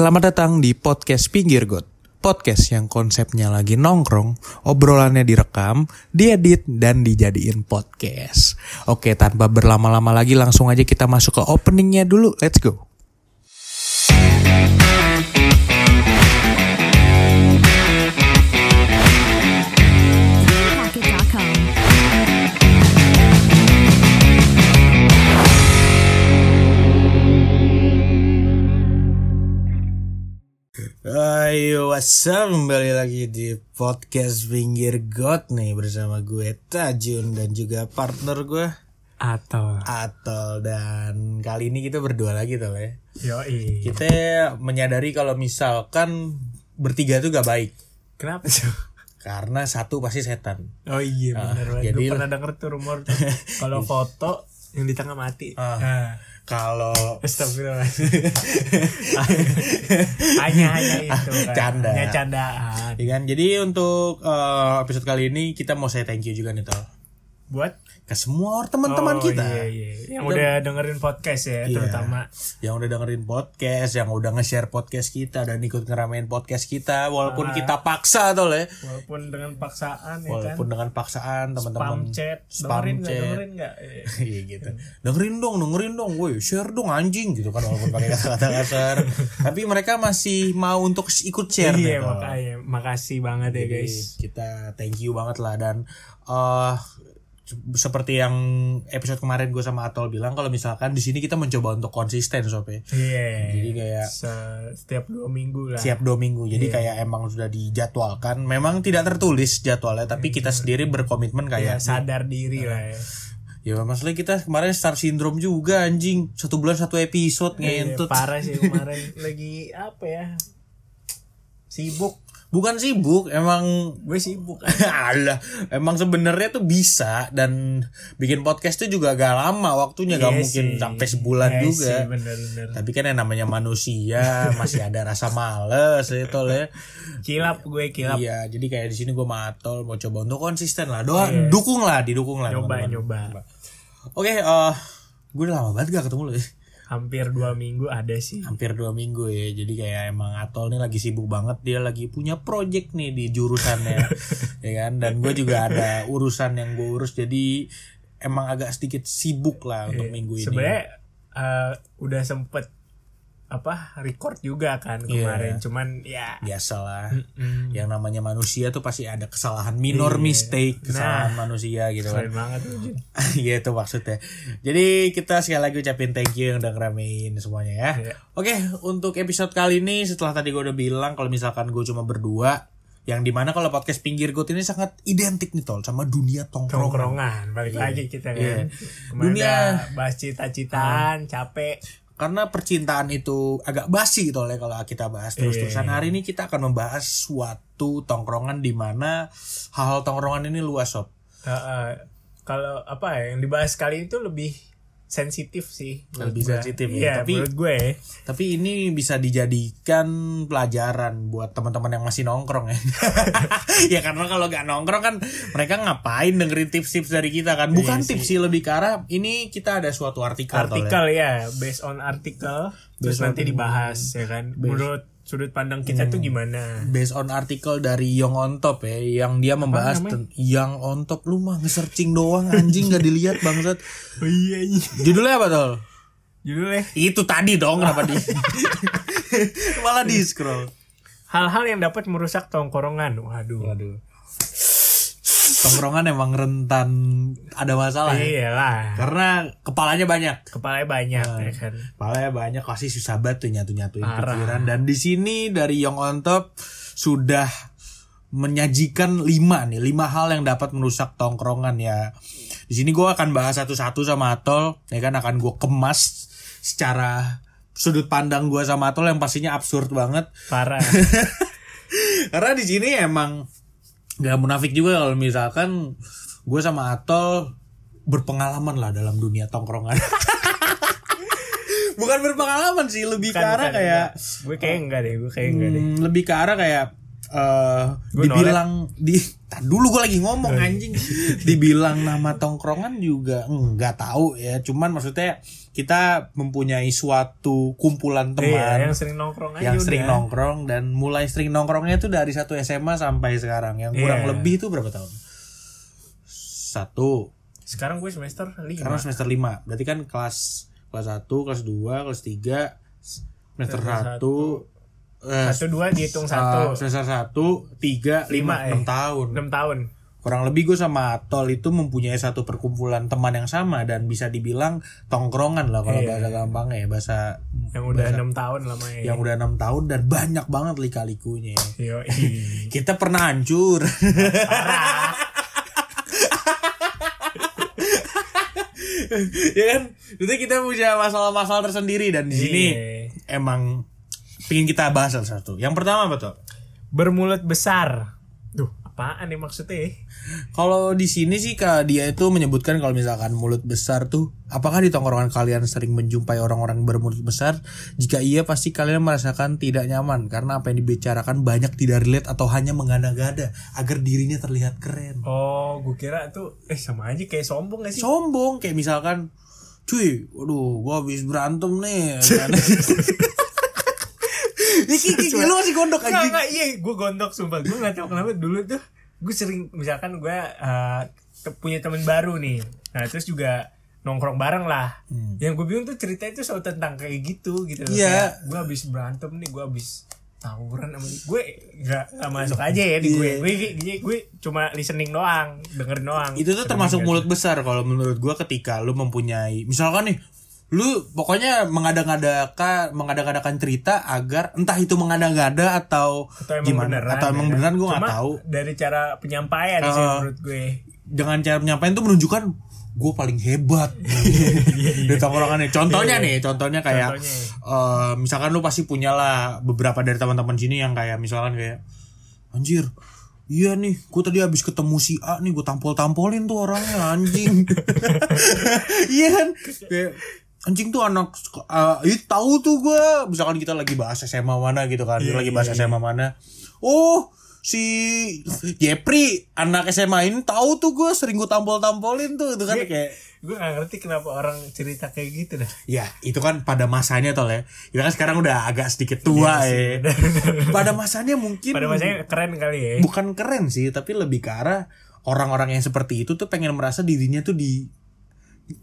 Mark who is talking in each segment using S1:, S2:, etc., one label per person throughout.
S1: Selamat datang di podcast Pinggir Got. Podcast yang konsepnya lagi nongkrong, obrolannya direkam, diedit, dan dijadiin podcast. Oke, tanpa berlama-lama lagi langsung aja kita masuk ke openingnya dulu. Let's go. Ayo, what's up? Kembali lagi di podcast Pinggir Got nih bersama gue Tajun dan juga partner gue
S2: atau
S1: Atol dan kali ini kita berdua lagi tuh ya.
S2: yoi
S1: Kita menyadari kalau misalkan bertiga tuh gak baik
S2: kenapa sih
S1: karena satu pasti setan.
S2: oh iya benar banget
S1: jadi-
S2: Gue pernah denger tuh rumor kalau foto yang di tengah mati
S1: Ah.
S2: nah,
S1: Kalau
S2: Astagfirullah hanya hanya itu kan.
S1: Canda.
S2: hanya candaan
S1: Ya kan? Jadi untuk eh, episode kali ini kita mau say thank you juga nih Tol
S2: buat
S1: ke semua teman-teman
S2: Oh,
S1: kita
S2: iya, iya. yang udah dengerin podcast ya
S1: Iya.
S2: terutama
S1: yang udah dengerin podcast, yang udah nge-share podcast kita dan ikut ngeramein podcast kita walaupun
S2: Ah.
S1: kita paksa Tol ya.
S2: walaupun dengan paksaan ya kan
S1: Walaupun dengan paksaan
S2: spam
S1: teman-teman
S2: chat
S1: spam
S2: dengerin
S1: chat.
S2: dengerin nggak Eh,
S1: Iya gitu. Dengerin dong, dengerin dong, woi, share dong anjing gitu kan walaupun pakai kata-kata kasar. Tapi mereka masih mau untuk ikut share
S2: iya makanya makasih banget ya guys
S1: kita thank you banget lah dan eh seperti yang episode kemarin gue sama Atol bilang kalau misalkan di sini kita mencoba untuk konsisten sob ya.
S2: iya.
S1: Jadi kayak
S2: Se- setiap dua minggu lah.
S1: Siap dua minggu. Jadi kayak emang sudah dijadwalkan. Memang tidak tertulis jadwalnya tapi kita sendiri berkomitmen
S2: ya
S1: kayak
S2: sadar diri lah ya.
S1: Ya maksudnya kita kemarin star syndrome juga anjing. Satu bulan satu episode
S2: Iya,
S1: ngentut.
S2: parah sih kemarin. Lagi apa ya? Sibuk
S1: bukan sibuk emang
S2: gue sibuk
S1: Alah, emang sebenarnya tuh bisa dan bikin podcast tuh juga gak lama waktunya gak
S2: Iya
S1: mungkin
S2: sih.
S1: sampai sebulan
S2: Iya
S1: juga.
S2: sih, bener-bener
S1: Tapi kan yang namanya manusia masih ada rasa males itu ya.
S2: kilap gue kilap
S1: Iya, jadi kayak di sini gue matol mau coba untuk konsisten lah. Doa, dukung lah, didukung lah.
S2: Iya. nyoba
S1: teman-teman.
S2: nyoba
S1: Oke, eh gue udah lama banget gak ketemu lo ya.
S2: Hampir dua minggu ada sih
S1: Hampir dua minggu ya. Jadi kayak emang Atol nih lagi sibuk banget. Dia lagi punya project nih di jurusannya, ya kan. Dan gue juga ada urusan yang gue urus. Jadi emang agak sedikit sibuk lah untuk minggu ini.
S2: sebenarnya eh, udah sempet apa record juga kan
S1: Iya.
S2: kemarin cuman ya
S1: Biasalah.
S2: mm,
S1: Yang namanya manusia tuh pasti ada kesalahan minor
S2: Iya.
S1: mistake, kesalahan manusia gitu kan.
S2: banget.
S1: Iya itu maksudnya. Jadi kita sekali lagi ucapin thank you yang udah ngeramein semuanya ya.
S2: Iya.
S1: Oke untuk episode kali ini setelah tadi gue udah bilang kalau misalkan gue cuma berdua, yang di mana kalau podcast pinggir got ini sangat identik nih tol sama dunia tongkrongan.
S2: tongkrongan balik lagi kita kan
S1: Iya. Dunia-
S2: bahas cita-citaan capek
S1: Karena percintaan itu agak basi gitu ya kalau kita bahas terus-terusan.
S2: Iya.
S1: Hari ini kita akan membahas suatu tongkrongan di mana hal-hal tongkrongan ini luas sob.
S2: Uh, uh, kalau apa ya yang dibahas kali itu lebih sensitif sih
S1: Lebih
S2: gue.
S1: sensitif ya,
S2: iya,
S1: tapi-
S2: menurut gue
S1: Tapi ini bisa dijadikan pelajaran buat teman-teman yang masih nongkrong ya. ya karena kalau nggak nongkrong kan mereka ngapain dengerin tips-tips dari kita kan? Bukan
S2: Iya
S1: tips sih lebih ke arah ini kita ada suatu artikel. Ya.
S2: artikel ya based on artikel terus nanti dibahas ya kan menurut sudut pandang kita
S1: Hmm.
S2: tuh gimana
S1: Based on artikel dari Young on Top ya yang dia membahas Young on Top lu mah nge-searching doang anjing nggak dilihat bangsat.
S2: oh iya iya
S1: Judulnya apa tol?
S2: judulnya
S1: Itu tadi dong kenapa di malah di scroll.
S2: hal-hal yang dapat merusak tongkrongan waduh
S1: Waduh. Tongkrongan emang rentan ada masalah ya.
S2: iyalah
S1: Karena kepalanya banyak.
S2: kepalanya banyak
S1: Ah.
S2: ya kan
S1: Kepalanya banyak pasti susah banget tuh nyatu-nyatuin pikiran. Dan di sini dari Young on Top sudah menyajikan lima nih, lima hal yang dapat merusak tongkrongan ya. Di sini gue akan bahas satu-satu sama Atol, ya kan akan gue kemas secara sudut pandang gue sama Atol yang pastinya absurd banget.
S2: parah
S1: Karena di sini emang nggak munafik juga kalau misalkan gue sama Atol berpengalaman lah dalam dunia tongkrongan. Bukan berpengalaman sih, lebih ke
S2: Bukan,
S1: arah
S2: bukan,
S1: kayak
S2: enggak. gue kayak enggak deh gue kayak enggak deh
S1: hmm, lebih ke arah kayak eh
S2: Gua
S1: dibilang di Tar dulu gue lagi ngomong anjing. Dibilang nama tongkrongan juga nggak tahu ya. Cuman maksudnya kita mempunyai suatu kumpulan teman
S2: Iya, yang sering nongkrong aja
S1: yang
S2: udah.
S1: sering nongkrong dan mulai sering nongkrongnya tuh dari satu SMA sampai sekarang. Yang kurang
S2: Iya.
S1: lebih itu berapa tahun? Satu.
S2: Sekarang gue semester 5.
S1: karena semester lima. Berarti kan kelas kelas satu kelas dua kelas tiga semester satu eh,
S2: satu dua dihitung
S1: uh,
S2: satu.
S1: semester satu tiga lima
S2: Lima,
S1: enam
S2: eh.
S1: tahun
S2: 6 tahun.
S1: kurang lebih gue sama Atol itu mempunyai satu perkumpulan teman yang sama dan bisa dibilang tongkrongan lah kalau
S2: Iya.
S1: bahasa gampangnya ya bahasa
S2: Yang udah enam tahun lamanya.
S1: yang udah enam tahun dan banyak banget lika-likunya
S2: Yo,
S1: kita pernah hancur ya kan itu kita punya masalah-masalah tersendiri dan di sini
S2: Iya.
S1: emang pengen kita bahas satu yang pertama apa tuh
S2: bermulut besar. Duh, apaan nih maksudnya?
S1: Kalau di sini sih kak dia itu menyebutkan kalau misalkan mulut besar tuh, apakah di tongkrongan kalian sering menjumpai orang-orang bermulut besar? Jika iya pasti kalian merasakan tidak nyaman karena apa yang dibicarakan banyak tidak relate atau hanya mengada-gada agar dirinya terlihat keren.
S2: Oh, gue kira tuh eh sama aja kayak sombong gak sih?
S1: Sombong kayak misalkan, cuy, waduh, gua habis berantem nih. Ini kayak lu masih gondok anjing.
S2: enggak, iya, gue gondok sumpah. Gue gak tau kenapa dulu tuh gue sering misalkan gue uh, te- punya temen baru nih. Nah, terus juga nongkrong bareng lah. Yang gue bingung tuh cerita itu selalu tentang kayak gitu gitu.
S1: Hmm. Iya.
S2: Gue habis berantem nih, gue habis tawuran sama gue gak, masuk aja ya di gue.
S1: Iya.
S2: Gue, gue, gue cuma listening doang, dengerin doang.
S1: itu tuh termasuk mulut besar kalau menurut gua ketika lu mempunyai misalkan nih lu pokoknya mengada-ngadakan mengada-ngadakan cerita agar entah itu mengada-ngada atau,
S2: Atau emang
S1: gimana
S2: beneran,
S1: atau emang
S2: ya
S1: beneran gua nggak tahu
S2: Dari cara penyampaian sih
S1: Uh,
S2: menurut gue.
S1: dengan cara penyampaian tuh menunjukkan gue paling hebat di tongkrongannya contohnya nih contohnya kayak
S2: Contohnya.
S1: eh, misalkan lu pasti punya lah beberapa dari teman-teman sini yang kayak misalkan kayak anjir Iya nih, gue tadi habis ketemu si A nih, gue tampol-tampolin tuh orangnya anjing. Iya kan? Kayak anjing tuh anak uh, itu tahu tuh gue. Misalkan kita lagi bahas SMA mana gitu kan, kita lagi bahas SMA mana. Oh, si Jepri anak SMA ini tahu tuh gue sering gue tampol-tampolin tuh, itu kan kayak
S2: Gue gak ngerti kenapa orang cerita kayak gitu dah.
S1: Ya itu kan pada masanya tol ya Kita kan sekarang udah agak sedikit tua ya Pada masanya mungkin
S2: Pada masanya keren kali ya.
S1: Bukan keren sih Tapi lebih ke arah Orang-orang yang seperti itu tuh pengen merasa dirinya tuh di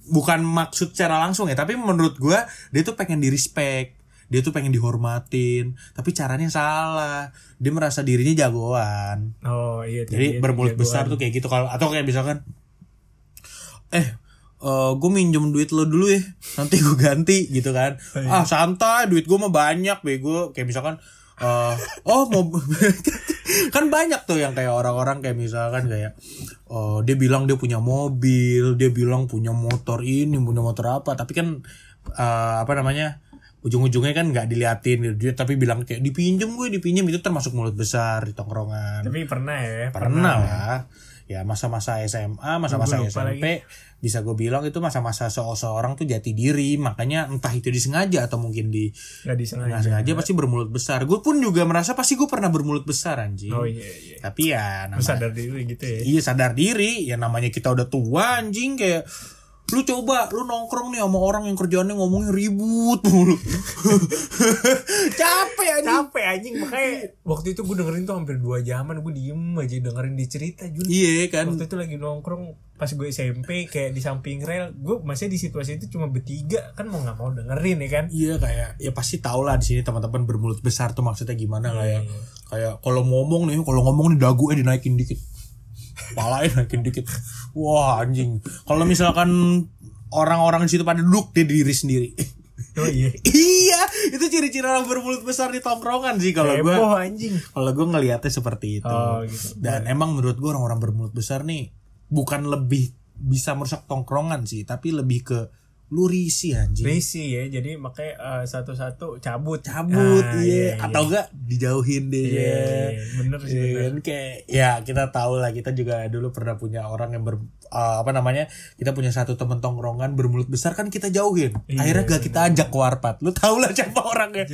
S1: Bukan maksud secara langsung ya Tapi menurut gua Dia tuh pengen di respect Dia tuh pengen dihormatin Tapi caranya salah Dia merasa dirinya jagoan
S2: Oh iya.
S1: jadi
S2: dia
S1: bermulut
S2: jagoan.
S1: besar tuh kayak gitu kalau atau kayak misalkan eh gue minjem duit lo dulu ya nanti gue ganti gitu kan ah santai duit gue mah banyak bego kayak misalkan eh oh mau kan banyak tuh yang kayak orang-orang kayak misalkan kayak oh dia bilang dia punya mobil dia bilang punya motor ini punya motor apa. Tapi kan eh, apa namanya ujung-ujungnya kan nggak diliatin gitu. Dia tapi bilang kayak dipinjem gue dipinjem itu termasuk mulut besar di tongkrongan.
S2: Tapi pernah ya.
S1: pernah lah. Ya masa-masa SMA masa-masa SMP bisa gue bilang itu masa-masa se- seorang tuh jati diri makanya entah itu disengaja atau mungkin di
S2: Gak disengaja.
S1: nggak sengaja pasti bermulut besar gue pun juga merasa pasti gue pernah bermulut besar anjing
S2: Oh iya iya.
S1: tapi ya
S2: Lu
S1: nama,
S2: sadar diri gitu ya.
S1: iya sadar diri ya namanya kita udah tua anjing kayak lu coba lu nongkrong nih sama orang yang kerjaannya ngomongnya ribut mulu. Capek anjing.
S2: Capek anjing. Makanya waktu itu gue dengerin tuh hampir dua jaman gue diem aja dengerin di cerita Jun.
S1: iya kan.
S2: Waktu itu lagi nongkrong pas gue SMP kayak di samping rel gue masih di situasi itu cuma bertiga kan mau nggak mau dengerin ya kan?
S1: Iya kayak ya pasti tau lah di sini teman-teman bermulut besar tuh maksudnya gimana kayak
S2: Iya.
S1: kayak kalau ngomong nih kalau ngomong nih dagunya dinaikin dikit palanya naikin dikit. Wah anjing. Kalau misalkan orang-orang di situ pada duduk dia diri sendiri.
S2: Oh iya.
S1: Iya itu ciri-ciri orang bermulut besar di tongkrongan sih kalau gue
S2: anjing.
S1: Kalau gue ngelihatnya seperti itu.
S2: Oh, gitu.
S1: dan emang menurut gue orang-orang bermulut besar nih bukan lebih bisa merusak tongkrongan sih tapi lebih ke lu risih anjing
S2: Risi ya jadi makanya eh, satu-satu cabut
S1: cabut
S2: Ah,
S1: iya atau enggak dijauhin deh
S2: Iya,
S1: ya
S2: iya, bener sih
S1: Iya
S2: bener.
S1: kan kayak ya kita tahu lah kita juga dulu pernah punya orang yang ber eh, apa namanya kita punya satu temen tongkrongan bermulut besar kan kita jauhin
S2: Iya,
S1: akhirnya gak kita ajak ke warpat lu tau lah siapa orangnya.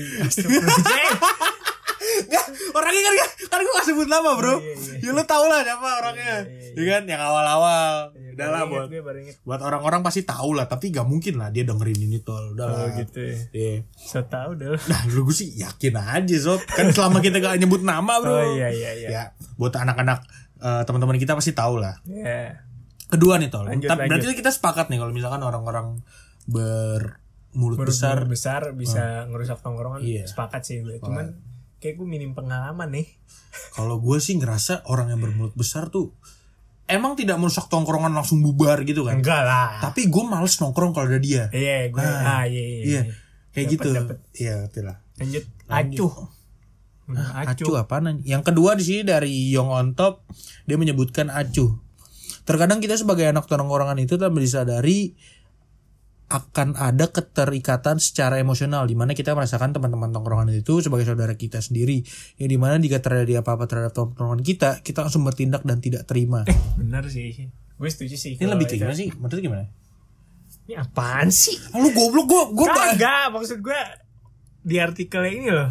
S1: Nggak, orangnya kan kan gue gak sebut nama bro.
S2: Oh, iya, iya.
S1: Ya lu tau lah siapa orangnya.
S2: iya,
S1: Ya kan yang awal-awal. Udah lah buat
S2: gue
S1: buat orang-orang pasti tahu lah, tapi gak mungkin lah dia dengerin ini tol. Udah
S2: Oh
S1: lah.
S2: gitu ya.
S1: Iya.
S2: So tau deh.
S1: Nah, lu gue sih yakin aja sob. Kan selama kita gak nyebut nama bro.
S2: Oh iya iya iya.
S1: Ya, buat anak-anak eh, teman-teman kita pasti tahu lah.
S2: Ya.
S1: Kedua nih tol.
S2: Lanjut,
S1: berarti kita sepakat nih kalau misalkan orang-orang bermulut besar
S2: Besar besar bisa ngerusak tongkrongan.
S1: Iya.
S2: Sepakat sih gue. Cuman kayak gue minim pengalaman nih.
S1: Kalau gue sih ngerasa orang yang bermulut besar tuh emang tidak merusak tongkrongan langsung bubar gitu kan.
S2: Enggak lah.
S1: Tapi gue males nongkrong kalau ada dia.
S2: Iya gue.
S1: Ah,
S2: Ah, iya iya.
S1: Iya,
S2: iya.
S1: kayak
S2: Dapet,
S1: gitu.
S2: dapet.
S1: Iya, betul lah.
S2: Lanjut. Acuh. Hmm,
S1: Acuh apaan? Yang kedua di sini dari Young on Top dia menyebutkan acuh. Terkadang kita sebagai anak tongkrongan itu tanpa disadari akan ada keterikatan secara emosional di mana kita merasakan teman-teman tongkrongan itu sebagai saudara kita sendiri yang di mana jika terjadi apa-apa terhadap tongkrongan kita kita langsung bertindak dan tidak terima
S2: Bener sih. Gue setuju sih.
S1: ini lebih kayak gimana sih menurut gimana
S2: Ini apaan sih?
S1: Ah, lu goblok gua gua
S2: Kagak, maksud gue di artikel ini loh.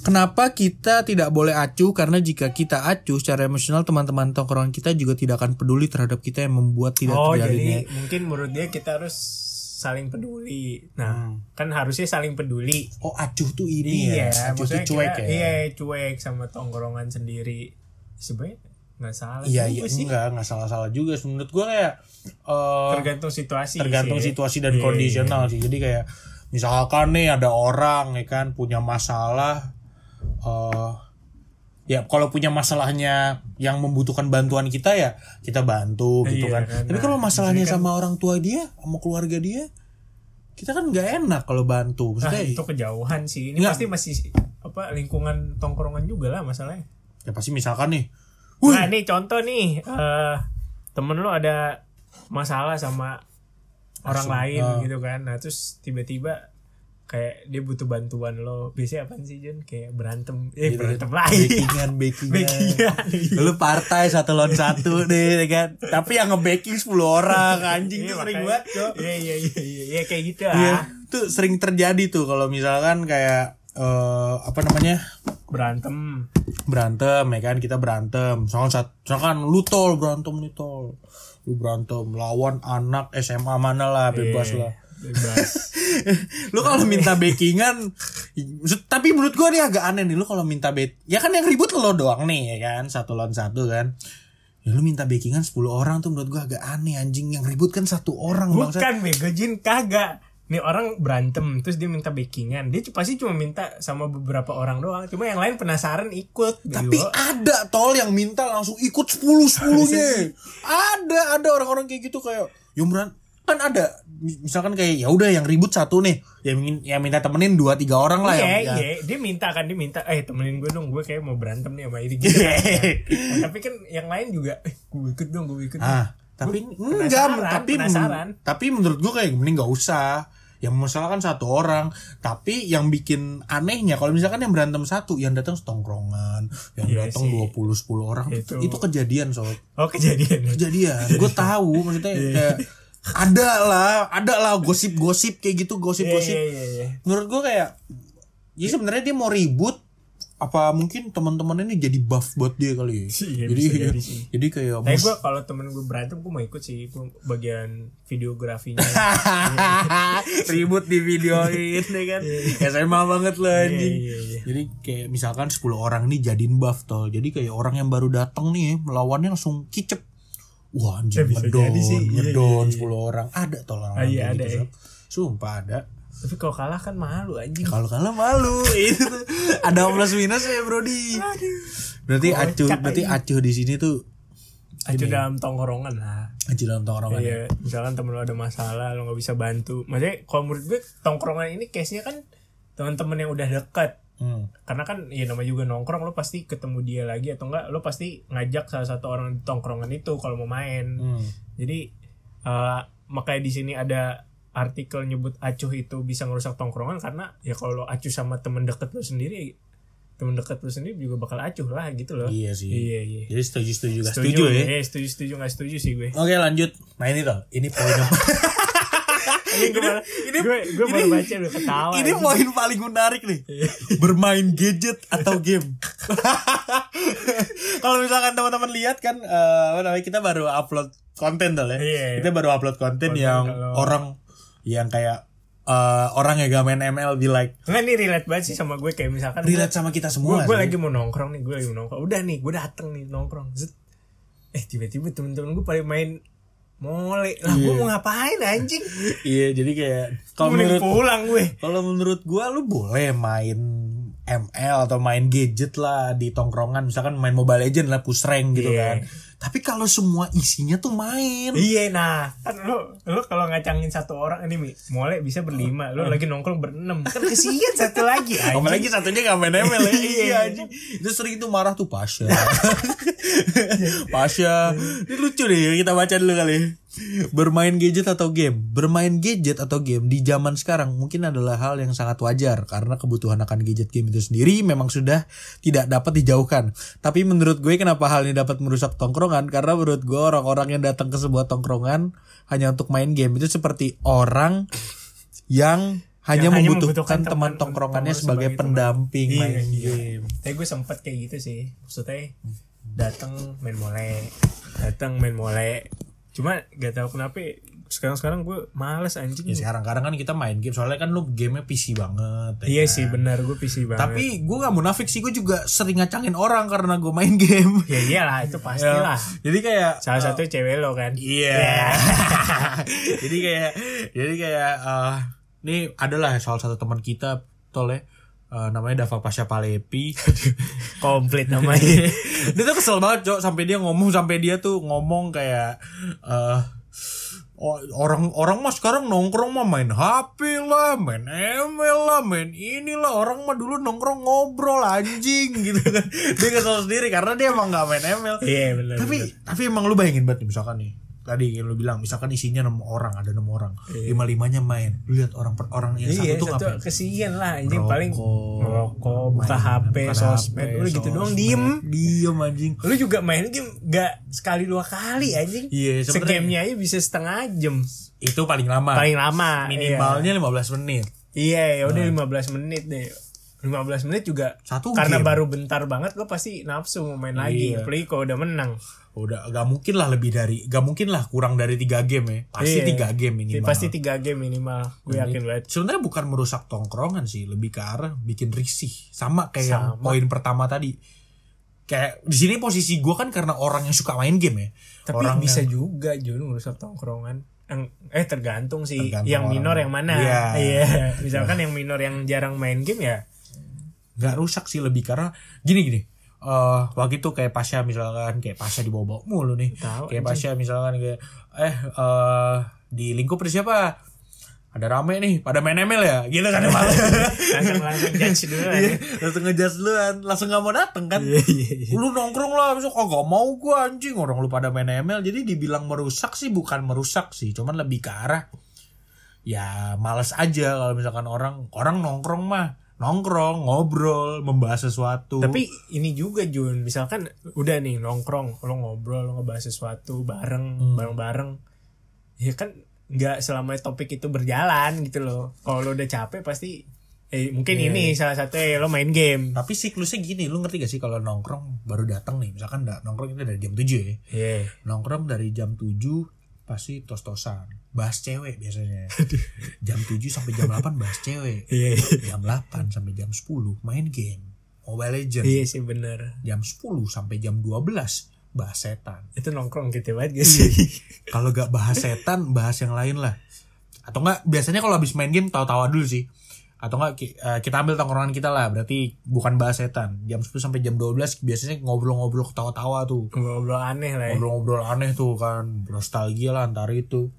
S1: Kenapa kita tidak boleh acuh? Karena jika kita acuh secara emosional, teman-teman tongkrongan kita juga tidak akan peduli terhadap kita yang membuat tidak
S2: oh,
S1: terjadinya.
S2: jadi mungkin menurut dia kita harus saling peduli. Nah,
S1: Hmm.
S2: kan harusnya saling peduli.
S1: Oh acuh tuh ini
S2: iya,
S1: ya, acuh tuh cuek
S2: kita-
S1: ya.
S2: Iya, cuek sama tongkrongan sendiri. Sebenarnya nggak salah
S1: Iya
S2: juga
S1: iya
S2: sih.
S1: enggak enggak salah-salah juga. Menurut gua kayak eh,
S2: Tergantung situasi.
S1: tergantung
S2: sih.
S1: situasi dan
S2: Iya,
S1: kondisional sih. Jadi kayak misalkan nih ada orang ya kan punya masalah eh ya kalau punya masalahnya yang membutuhkan bantuan kita ya kita bantu gitu
S2: Iya,
S1: kan.
S2: kan.
S1: Tapi kalau
S2: Nah,
S1: masalahnya
S2: maksudnya
S1: sama orang tua dia, sama keluarga dia, kita kan nggak enak kalau bantu.
S2: Ah,
S1: Maksudnya
S2: itu kejauhan sih. Ini
S1: Nggak.
S2: pasti masih apa lingkungan tongkrongan juga lah masalahnya.
S1: ya pasti misalkan nih, Wih.
S2: Nah, nih contoh nih eh temen lu ada masalah sama orang lain
S1: ah.
S2: gitu kan. Nah, terus tiba-tiba kayak dia butuh bantuan lo. Biasanya apa sih Jon? Kayak berantem. Eh,
S1: Gitu,
S2: berantem lagi.
S1: backingan backingan.
S2: Backingan.
S1: Lu partai satu lawan satu deh ya kan. Tapi yang nge-backing 10 orang anjing
S2: Iya,
S1: tuh sering banget, Cok.
S2: Iya, iya, iya, iya, iya, kayak gitu
S1: Iya,
S2: ah.
S1: tuh sering terjadi tuh kalau misalkan kayak eh apa namanya?
S2: Berantem.
S1: berantem ya kan kita berantem misalkan saat misalkan lu tol berantem nih tol lu berantem lawan anak SMA mana lah bebas
S2: Iya,
S1: lah
S2: Bebas.
S1: lu kalau minta backingan tapi menurut gua nih agak aneh nih lu kalau minta bet ya kan yang ribut lo doang nih ya kan satu lawan satu kan ya lu minta backingan 10 orang tuh menurut gua agak aneh anjing yang ribut kan satu orang bangsa
S2: Bukan bego Jin kagak. Nih orang berantem terus dia minta backingan. Dia pasti cuma minta sama beberapa orang doang. Cuma yang lain penasaran ikut.
S1: tapi
S2: bego.
S1: ada tol yang minta langsung ikut 10 10-nya. ada ada orang-orang kayak gitu kayak beran kan ada misalkan kayak ya udah yang ribut satu nih yang ingin yang minta temenin dua tiga orang lah
S2: Iya,
S1: yang
S2: iya, dia minta kan dia minta, eh temenin gue dong, gue kayak mau berantem nih sama ini gitu. kan. Nah, tapi kan yang lain juga, eh gue ikut dong, gue ikut. dong.
S1: ah tapi enggak
S2: penasaran,
S1: tapi
S2: penasaran.
S1: tapi menurut gua kayak mending nggak usah yang masalah kan satu orang tapi yang bikin anehnya kalau misalkan yang berantem satu yang datang setongkrongan yang
S2: Iya
S1: datang dua puluh sepuluh orang
S2: Itu.
S1: itu, kejadian sob
S2: Oh kejadian.
S1: kejadian gue tahu maksudnya
S2: Iya.
S1: kayak ada lah ada lah gosip-gosip kayak gitu
S2: Iya,
S1: gosip-gosip
S2: iya, iya, iya.
S1: menurut gue kayak ya sebenarnya dia mau ribut apa mungkin teman-teman ini jadi buff buat dia kali ya
S2: Iya,
S1: jadi
S2: bisa jadi sih.
S1: jadi kayak
S2: Tapi gue kalau temen gue berantem, gue mau ikut sih, gue bagian videografinya.
S1: ribut di videoin ya kan SMA banget lah anjing
S2: Iya, iya, iya.
S1: jadi kayak misalkan 10 orang nih jadiin buff tol jadi kayak orang yang baru datang nih melawannya langsung kicep wah anjing
S2: Ya, bisa
S1: ngedon
S2: sih. Iya,
S1: ngedon
S2: iya, iya.
S1: 10 orang ada tol orang
S2: Ah, iya, ada,
S1: gitu
S2: ya.
S1: Sob. sumpah ada
S2: Tapi kalau kalah kan malu anjing.
S1: kalau kalah malu itu tuh ada plus minus ya Brody berarti
S2: Kocak
S1: acuh berarti acuh di sini tuh
S2: Acuh dalam tongkrongan lah.
S1: acuh dalam tongkrongan ya.
S2: Iya, misalkan temen lo ada masalah, lo nggak bisa bantu. Maksudnya kalau menurut gue tongkrongan ini case-nya kan teman-teman yang udah dekat.
S1: Hmm.
S2: Karena kan ya namanya juga nongkrong lo pasti ketemu dia lagi atau enggak lo pasti ngajak salah satu orang di tongkrongan itu kalau mau main.
S1: Hmm.
S2: Jadi eh, makanya di sini ada artikel nyebut acuh itu bisa ngerusak tongkrongan karena ya kalau lo acuh sama temen deket lo sendiri temen deket lo sendiri juga bakal acuh lah gitu loh.
S1: Iya sih.
S2: Iya iya.
S1: Jadi setuju setuju gak setuju, ya.
S2: Eh, setuju setuju nggak setuju sih gue.
S1: Oke lanjut. Nah ini tuh, ini poin
S2: Ini gue baru,
S1: ini-
S2: gue, gue baru
S1: ini-
S2: baca udah ketawa.
S1: ini
S2: anjing.
S1: poin paling menarik nih. Bermain gadget atau game. Kalau misalkan teman-teman lihat kan apa namanya kita baru upload konten tuh ya.
S2: Iya.
S1: Kita baru upload konten,
S2: Konten
S1: yang
S2: kalau-
S1: orang yang kayak eh, orang yang gak main ML be like
S2: Enggak nih relate banget sih sama gue kayak misalkan
S1: relate sama kita semua.
S2: gue
S1: sih.
S2: lagi mau nongkrong nih gue lagi mau nongkrong udah nih gue dateng nih nongkrong Zet. eh tiba-tiba temen-temen gue pada main mole. Lah gue mau ngapain anjing?
S1: Iya, jadi kayak kalau menurut
S2: pulang gue
S1: kalau menurut gua lu boleh main ML atau main gadget lah di tongkrongan. Misalkan main Mobile Legend lah push rank gitu
S2: Iya.
S1: kan. Tapi kalau semua isinya tuh main.
S2: Iya nah kan lo lo kalau ngacangin satu orang ini mole bisa berlima lo lagi nongkrong berenam kan kesian satu lagi anjing.
S1: Apalagi satunya gak main ML ya.
S2: Iya.
S1: iya anjing. Itu sering itu marah tuh Pasha. Pasha. Ini lucu deh kita baca dulu kali. Bermain gadget atau game? Bermain gadget atau game di zaman sekarang mungkin adalah hal yang sangat wajar karena kebutuhan akan gadget game itu sendiri memang sudah tidak dapat dijauhkan. Tapi menurut gue kenapa hal ini dapat merusak tongkrongan? Karena menurut gue orang-orang yang datang ke sebuah tongkrongan hanya untuk main game itu seperti orang yang hanya
S2: Yang
S1: membutuhkan,
S2: membutuhkan
S1: teman
S2: teman-
S1: tongkrongannya sebagai
S2: sebagai teman.
S1: pendamping
S2: Iya,
S1: main
S2: iya.
S1: game.
S2: Tapi gue sempet kayak gitu sih Maksudnya datang main mole datang main mole Cuma gak tahu kenapa sekarang-sekarang gue males anjing
S1: Ya sekarang kadang kan kita main game soalnya kan lu gamenya PC banget. ya
S2: Iya
S1: kan?
S2: sih benar gue PC banget
S1: Tapi gue gak munafik sih gue juga sering ngacangin orang karena gue main game.
S2: Ya iyalah itu pastilah
S1: Jadi kayak
S2: Salah satu cewek lo kan
S1: Iya. jadi kayak jadi kayak eh nih adalah salah satu teman kita tol eh, namanya Dava Pasha Palepi.
S2: Komplit namanya.
S1: Dia tuh kesel banget cok. Sampai dia ngomong sampai dia tuh ngomong kayak eh oh, orang orang mah sekarang nongkrong mah main HP lah, main ML lah, main inilah orang mah dulu nongkrong ngobrol anjing gitu kan. Dia kesel sendiri karena dia emang nggak main ML.
S2: Iya benar
S1: Tapi tapi emang lu bayangin banget nih, misalkan nih tadi yang lu bilang misalkan isinya enam orang ada enam orang. Lima limanya main. Lu lihat orang per orang yang
S2: Iya
S1: satu tuh
S2: satu
S1: ngapain?
S2: kesian lah anjing paling ngerokok buka HP sosmed udah gitu doang diem.
S1: Diem anjing.
S2: Lu juga main game gak sekali dua kali anjing.
S1: Iya,
S2: segamenya aja bisa setengah jam.
S1: Itu paling lama.
S2: Paling lama
S1: minimalnya 15 menit.
S2: Iya ya udah 15 menit deh. 15 menit juga
S1: Satu
S2: karena
S1: game.
S2: baru bentar banget lo pasti nafsu mau main lagi.
S1: Iya.
S2: apalagi kalau udah menang
S1: udah gak mungkin lah lebih dari gak mungkin lah kurang dari tiga game ya. Pasti
S2: Iya.
S1: tiga game minimal.
S2: Pasti tiga game minimal. Gue yakin banget
S1: sebenarnya bukan merusak tongkrongan sih lebih ke arah bikin risih. Sama kayak yang
S2: Sama.
S1: poin pertama tadi. Kayak di sini posisi gue kan karena orang yang suka main game ya.
S2: Tapi
S1: orang
S2: bisa
S1: yang-
S2: juga Jun merusak tongkrongan. Yang eh tergantung sih
S1: Tergantung
S2: yang
S1: orang.
S2: minor yang mana.
S1: Iya.
S2: iya. Misalkan yang minor yang jarang main game ya.
S1: Nggak rusak sih lebih karena gini gini eh waktu itu kayak Pasha misalkan kayak Pasha dibawa-bawa mulu nih.
S2: Tahu,
S1: kayak Pasha misalkan kayak eh eh di lingkup siapa? Ada rame nih pada main ML ya? Gitu kan. Malah
S2: langsung langsung judge dulu
S1: Iya, langsung ngejudge duluan. Langsung nggak mau dateng kan.
S2: Iya, iya, iya.
S1: lu nongkrong lah besok. Oh gak mau gua anjing. Orang lu pada main ML jadi dibilang merusak sih bukan merusak sih. Cuman lebih ke arah ya males aja kalau misalkan orang orang nongkrong mah nongkrong ngobrol membahas sesuatu
S2: Tapi ini juga Jun, misalkan udah nih nongkrong, lo ngobrol, lo ngebahas sesuatu bareng,
S1: Hmm.
S2: bareng-bareng. Ya kan nggak selama topik itu berjalan gitu loh. Kalau lo udah capek pasti eh mungkin
S1: Iya.
S2: ini salah satu lo main game.
S1: tapi siklusnya gini lu ngerti gak sih kalau nongkrong baru datang nih misalkan da- nongkrong kita dari jam 7 ya
S2: Iya.
S1: nongkrong dari jam 7 pasti tos-tosan bahas cewek biasanya. Jam 7 sampai jam 8 bahas cewek.
S2: Iya.
S1: jam 8 sampai jam 10 main game. Mobile Legend
S2: Iya sih bener.
S1: jam 10 sampai jam 12 bahas setan.
S2: Itu nongkrong gitu banget gak sih?
S1: kalau gak bahas setan bahas yang lain lah. Atau enggak biasanya kalau habis main game tawa-tawa dulu sih. Atau enggak eh, kita ambil tongkrongan kita lah. Berarti bukan bahas setan. Jam 10 sampai jam 12 biasanya ngobrol-ngobrol ketawa-tawa tuh.
S2: Ngobrol aneh lah ya.
S1: ngobrol-ngobrol aneh tuh kan. Nostalgia lah antar itu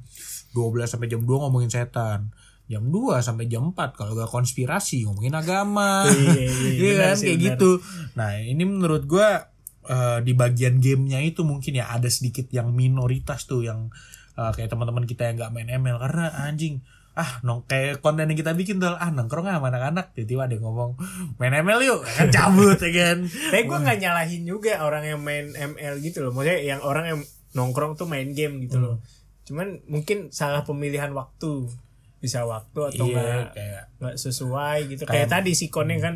S1: 12 sampai jam 2 ngomongin setan. Jam 2 sampai jam 4 kalau gak konspirasi ngomongin agama.
S2: Iya, iya,
S1: Iya
S2: benar
S1: kan?
S2: sih,
S1: kayak
S2: benar.
S1: gitu. Nah ini menurut gua eh, di bagian gamenya itu mungkin ya ada sedikit yang minoritas tuh yang eh, kayak teman-teman kita yang gak main ML karena anjing ah nong kayak konten yang kita bikin tuh ah nongkrong sama anak-anak. Tiba-tiba ada yang ngomong main ML yuk. Kan cabut ya kan?
S2: Tapi gue gak nyalahin juga orang yang main ML gitu loh. Maksudnya yang orang yang nongkrong tuh main game gitu loh. Cuman mungkin salah pemilihan waktu. Bisa waktu atau
S1: iya
S2: enggak
S1: kayak
S2: nggak sesuai gitu.
S1: Kayak-
S2: Kayak tadi si Konnya kan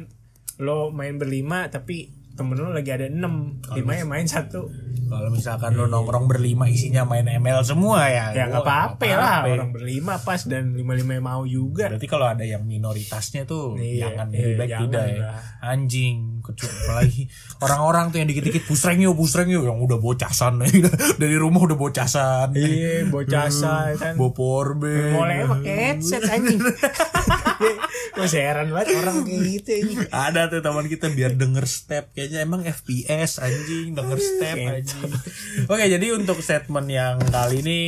S2: lo main berlima tapi temen lu lagi ada enam lima yang main satu
S1: Kalau misalkan lo nongkrong berlima isinya main ML semua ya.
S2: ya nggak apa-apa lah orang berlima pas dan lima lima yang mau juga
S1: Berarti kalau ada yang minoritasnya tuh
S2: Iya,
S1: jangan
S2: iya,
S1: lebih baik
S2: jangan
S1: tidak ya. Anjing, kecuali apalagi orang-orang tuh yang dikit-dikit pusreng yuk, pusreng yuk yang udah bocasan dari rumah udah bocasan.
S2: iya bocah say kan
S1: Bopor be.
S2: mulai pakai headset anjing masih heran banget orang kayak gitu anjing.
S1: Ada tuh teman kita biar denger step kayaknya emang FPS anjing denger step anjing. Oke, jadi untuk statement yang kali ini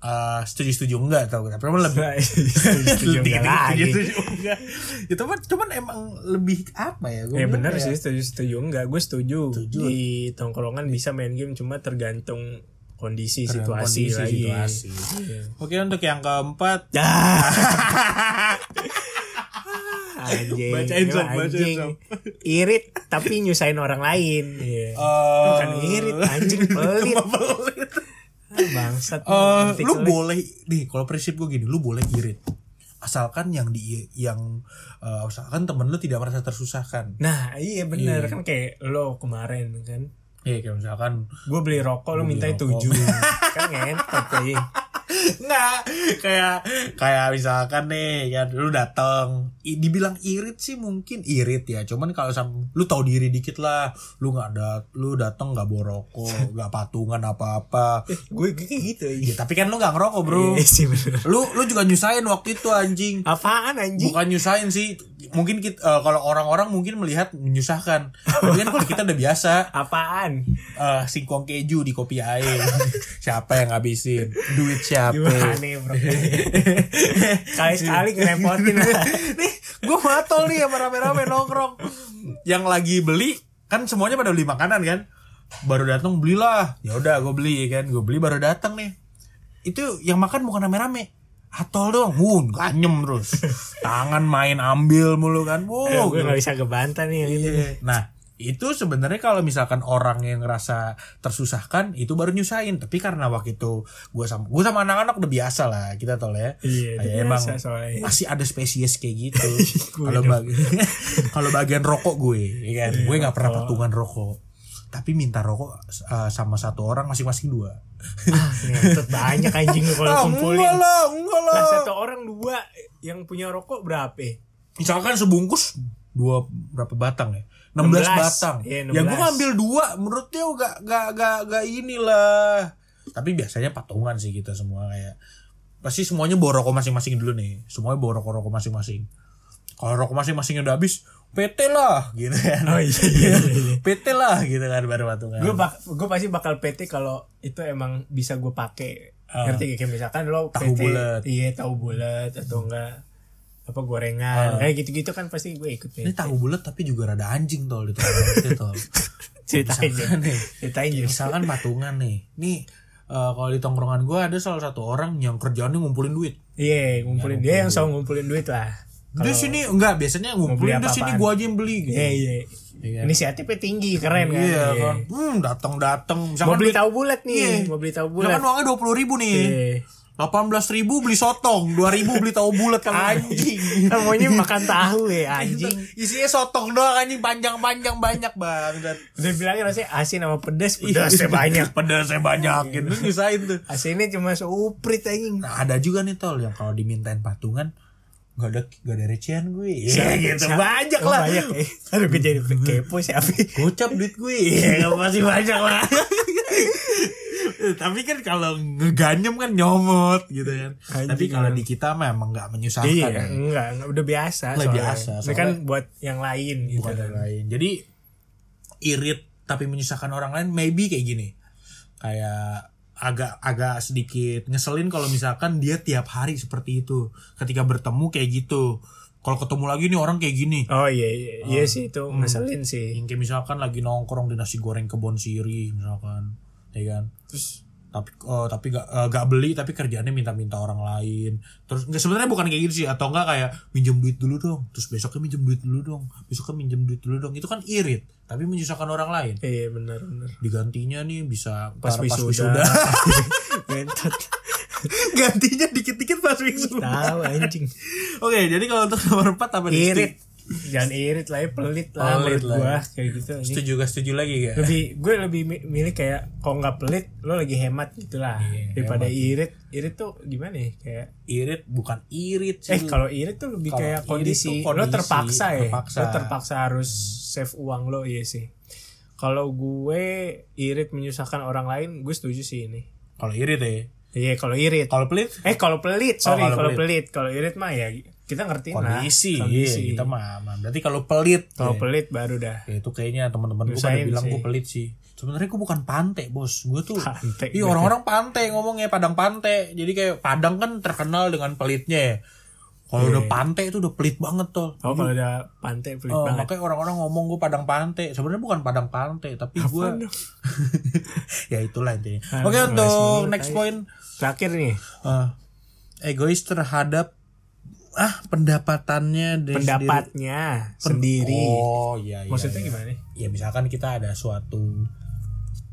S1: eh, setuju-setuju enggak tau tapi emang lebih
S2: setuju
S1: Setuju enggak. Itu mah cuman emang lebih apa ya? Gua
S2: Ya
S1: kayak-
S2: sih setuju setuju enggak gue setuju. di tongkrongan bisa main game cuma tergantung kondisi situasi
S1: kondisi,
S2: lagi.
S1: situasi.
S2: Iya.
S1: Oke untuk yang keempat
S2: Ah. anjing,
S1: Bacain, Sob, bacain,
S2: anjing.
S1: Sob.
S2: Irit tapi nyusahin orang lain. Iya.
S1: Eh,
S2: Bukan irit, anjing pelit. Bangsat. Nanti
S1: lu boleh nih kalau prinsip gue gini, lu boleh irit. Asalkan yang di yang eh, asalkan temen lu tidak merasa tersusahkan.
S2: Nah iya bener
S1: Iya.
S2: kan kayak lo kemarin kan
S1: Iya kayak misalkan
S2: Gue beli rokok
S1: beli
S2: minta tujuh Kan ngentot aja
S1: Nggak kayak kayak misalkan nih ya lu datang I- dibilang irit sih mungkin irit ya cuman kalau sam lu tahu diri dikit lah lu nggak ada lu datang nggak bawa rokok nggak patungan apa apa
S2: Gue kayak gitu
S1: ya, tapi kan lu nggak ngerokok bro.
S2: Iya sih bener.
S1: Lu lu juga nyusahin waktu itu anjing.
S2: Apaan anjing?
S1: bukan nyusahin sih mungkin kita eh, kalau orang-orang mungkin melihat menyusahkan. Tapi kan kalau kita udah biasa.
S2: Apaan?
S1: eh singkong keju di kopi air. Siapa yang ngabisin? Duit siapa?
S2: Gimana ya bro? Kali-sekali ngerepotin. Lah
S1: nih gue matol nih sama rame-rame nongkrong. Yang lagi beli kan semuanya pada beli makanan kan? Baru datang belilah. Ya udah gue beli kan? Gue beli baru datang nih. Itu yang makan bukan rame-rame atol dong wun ganyem terus tangan main ambil mulu kan wow
S2: Gue gak bisa gebantah nih yang itu
S1: Nah, itu sebenarnya kalau misalkan orang yang ngerasa tersusahkan itu baru nyusahin. Tapi karena waktu itu gue sama gue sama anak-anak udah biasa lah kita lah ya.
S2: Iya,
S1: Kayak
S2: udah
S1: emang
S2: soalnya.
S1: masih ada spesies kayak gitu.
S2: Gue
S1: Kalau bagi kalau bagian rokok gue, ya kan, gue nggak pernah patungan rokok. Tapi minta rokok uh, sama satu orang masing-masing dua.
S2: Ah, ngentot banyak anjing lu kalau
S1: Ah,
S2: kumpulin
S1: enggak lah, enggak lah.
S2: Lah satu orang dua Yang punya rokok berapa?
S1: Misalkan sebungkus dua berapa batang ya? 16,
S2: 16.
S1: batang.
S2: Iya,
S1: Ya gue
S2: 16.
S1: ngambil dua, menurut dia gak gak gak gak inilah. Tapi biasanya patungan sih kita semua kayak pasti semuanya bawa rokok masing-masing dulu nih. Semuanya bawa rokok-rokok masing-masing. Kalau rokok masing-masing udah habis, PT lah gitu kan.
S2: Oh iya iya, iya.
S1: PT lah gitu kan baru patungan.
S2: gue bak gue pasti bakal PT kalau itu emang bisa gue pakai
S1: Ah.
S2: ngerti gak? kayak misalkan lo
S1: Tahu
S2: PT
S1: bulat.
S2: iya tahu bulat atau enggak apa gorengan kayak gitu-gitu kan pasti gue ikut
S1: Ah. ini
S2: PT
S1: tahu bulat tapi juga rada anjing tol di tengah tol.
S2: ceritain
S1: nih,
S2: ceritain
S1: misalkan patungan nih. Nih eh, kalau di tongkrongan gue ada salah satu orang yang kerjaannya ngumpulin duit.
S2: iya ngumpulin dia yang selalu ngumpulin duit lah
S1: Dia sini enggak biasanya ngumpulin dia sini gua aja yang beli gitu.
S2: iya iya
S1: Iya.
S2: inisiatifnya tinggi keren kan
S1: Iya
S2: Iya.
S1: kan. Hmm, datang datang.
S2: mau beli tahu bulat nih
S1: Iya.
S2: mau beli tahu bulat
S1: Misalkan uangnya dua puluh ribu nih.
S2: Iya.
S1: Delapan belas ribu beli sotong, dua ribu beli tahu bulat anjing.
S2: Kan maunya makan tahu ya anjing
S1: Isinya sotong doang anjing panjang-panjang banyak banget.
S2: udah bilangnya rasanya asin sama pedas pedasnya banyak
S1: Pedasnya banyak gitu. Nyusahin tuh.
S2: asinnya cuma seuprit anjing
S1: Nah, ada juga nih tol yang kalau dimintain patungan nggak ada nggak ada recehan gue. Iya gitu
S2: Siapa-
S1: banyak
S2: Oh,
S1: lah.
S2: banyak ya. Aduh gue jadi kepo siapa
S1: Gocap duit gue. Iya masih banyak lah. Tapi kan kalau ngeganyem kan nyomot gitu kan.
S2: Anjing,
S1: Tapi kalau di kita memang nggak menyusahkan.
S2: Iya
S1: ya.
S2: enggak, enggak udah biasa
S1: Udah biasa,
S2: Ini kan buat yang lain gitu
S1: Bukan yang lain. Jadi irit tapi menyusahkan orang lain maybe kayak gini. Kayak agak agak sedikit ngeselin kalau misalkan dia tiap hari seperti itu. Ketika bertemu kayak gitu. Kalau ketemu lagi nih orang kayak gini.
S2: Oh iya iya, iya sih itu ngeselin sih.
S1: Yang kayak misalkan lagi nongkrong di nasi goreng kebon siri misalkan. Ya kan?
S2: Terus
S1: tapi eh, tapi gak, eh, gak beli tapi kerjaannya minta-minta orang lain terus nggak sebenarnya bukan kayak gitu sih atau enggak kayak minjem duit dulu dong terus besoknya minjem duit dulu dong besoknya minjem duit dulu dong itu kan irit tapi menyusahkan orang lain
S2: iya benar benar.
S1: digantinya nih bisa
S2: Pas wisuda. Mentot.
S1: gantinya dikit-dikit pas wisuda
S2: Tahu anjing.
S1: oke jadi kalau untuk nomor 4 apa nih
S2: Irit. Jangan irit lah ya pelit lah
S1: Pelit lah.
S2: gua kayak gitu.
S1: Setuju gak setuju lagi gak?
S2: Lebih gue lebih mi- milih kayak kalau nggak pelit lo lagi hemat gitu lah.
S1: Iya,
S2: daripada irit irit tuh gimana ya kayak
S1: irit bukan irit sih.
S2: Eh kalau irit tuh lebih
S1: Kalau
S2: kayak kondisi,
S1: tuh
S2: lo
S1: kondisi,
S2: terpaksa ya?
S1: terpaksa.
S2: lo terpaksa harus save uang lo iya sih. Kalau gue irit menyusahkan orang lain gue setuju sih ini.
S1: Kalau irit ya?
S2: Iya kalau irit.
S1: Kalau pelit?
S2: Eh kalau pelit sorry
S1: Oh, kalau
S2: pelit. Kalau irit mah ya kita ngertiin lah
S1: kondisi,
S2: kondisi.
S1: Iya, kita mah aman. Berarti kalau pelit,
S2: kalau
S1: ya,
S2: pelit baru dah
S1: ya itu kayaknya teman-teman gue pada bilang gue pelit sih. Sebenarnya gue bukan pantai bos, gue tuh.
S2: Pantai,
S1: Iya orang-orang pantai ngomongnya Padang pantai. Jadi kayak Padang kan terkenal dengan pelitnya ya. Kalau udah pantai itu udah pelit banget tuh.
S2: oh kalau ada pantai pelit
S1: Oh,
S2: banget
S1: makanya orang-orang ngomong gue Padang pantai. Sebenarnya bukan Padang pantai, tapi gue ya itulah intinya.
S2: Ah,
S1: Oke
S2: ngeles
S1: untuk next point
S2: terakhir nih
S1: eh, egois terhadap ah pendapatannya dari
S2: pendapatnya
S1: sendiri.
S2: sendiri
S1: Oh iya iya.
S2: maksudnya
S1: iya.
S2: gimana nih
S1: Ya misalkan kita ada suatu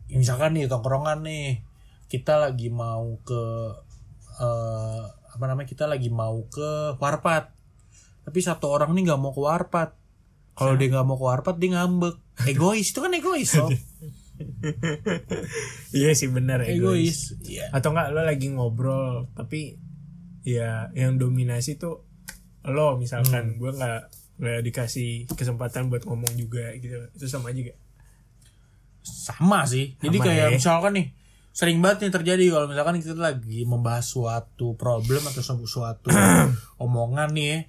S1: ya misalkan nih tongkrongan nih kita lagi mau ke eh apa namanya kita lagi mau ke warpat tapi satu orang nih nggak mau ke warpat kalau dia nggak mau ke warpat dia ngambek egois itu kan egois loh
S2: iya sih benar egois.
S1: egois iya
S2: atau enggak lo lagi ngobrol tapi ya yang dominasi tuh lo
S1: Hmm.
S2: misalkan gua nggak nggak dikasih kesempatan buat ngomong juga gitu. Itu sama aja gak
S1: sama sih. Jadi
S2: Sama
S1: kayak
S2: ya.
S1: misalkan nih sering banget nih terjadi kalau misalkan kita lagi membahas suatu problem atau su- suatu omongan nih ya.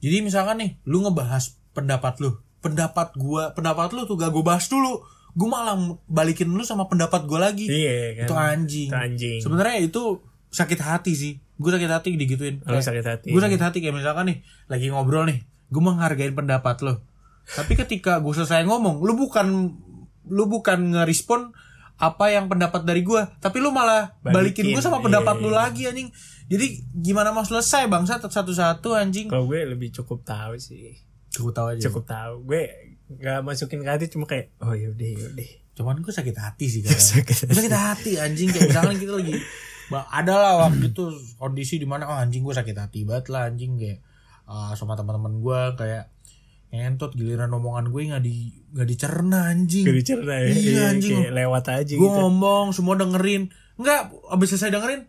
S1: jadi misalkan nih lu ngebahas pendapat lu. Pendapat gua pendapat lu tuh gak gue bahas dulu. Gue malah balikin lu sama pendapat gua lagi.
S2: Iya kan.
S1: Itu anjing.
S2: Itu anjing.
S1: Sebenarnya itu sakit hati sih gue sakit hati digituin.
S2: Lo sakit hati.
S1: gue sakit hati kayak misalkan nih lagi ngobrol nih gue menghargain pendapat lo tapi ketika gue selesai ngomong lu bukan lu bukan ngerespon apa yang pendapat dari gue tapi lu malah balikin,
S2: Balikin,
S1: gue sama
S2: iya,
S1: pendapat lu
S2: iya.
S1: lagi anjing. Jadi gimana mau selesai bangsa satu-satu anjing?
S2: Kalau gue lebih cukup tahu sih.
S1: Cukup tahu aja.
S2: Cukup tahu. Gue nggak masukin ke hati cuma kayak oh yaudah yaudah.
S1: Cuman gue sakit hati sih kadang.
S2: Sakit
S1: sakit hati anjing. Kayak misalkan kita lagi ada lah waktu itu kondisi di mana oh anjing gue sakit hati banget lah anjing kayak uh, sama teman-teman gue kayak ngentot giliran omongan gue nggak di nggak dicerna anjing.
S2: Gak dicerna ya?
S1: Iya, anjing.
S2: kayak lewat aja
S1: gue
S2: gitu.
S1: ngomong semua dengerin. Nggak abis selesai dengerin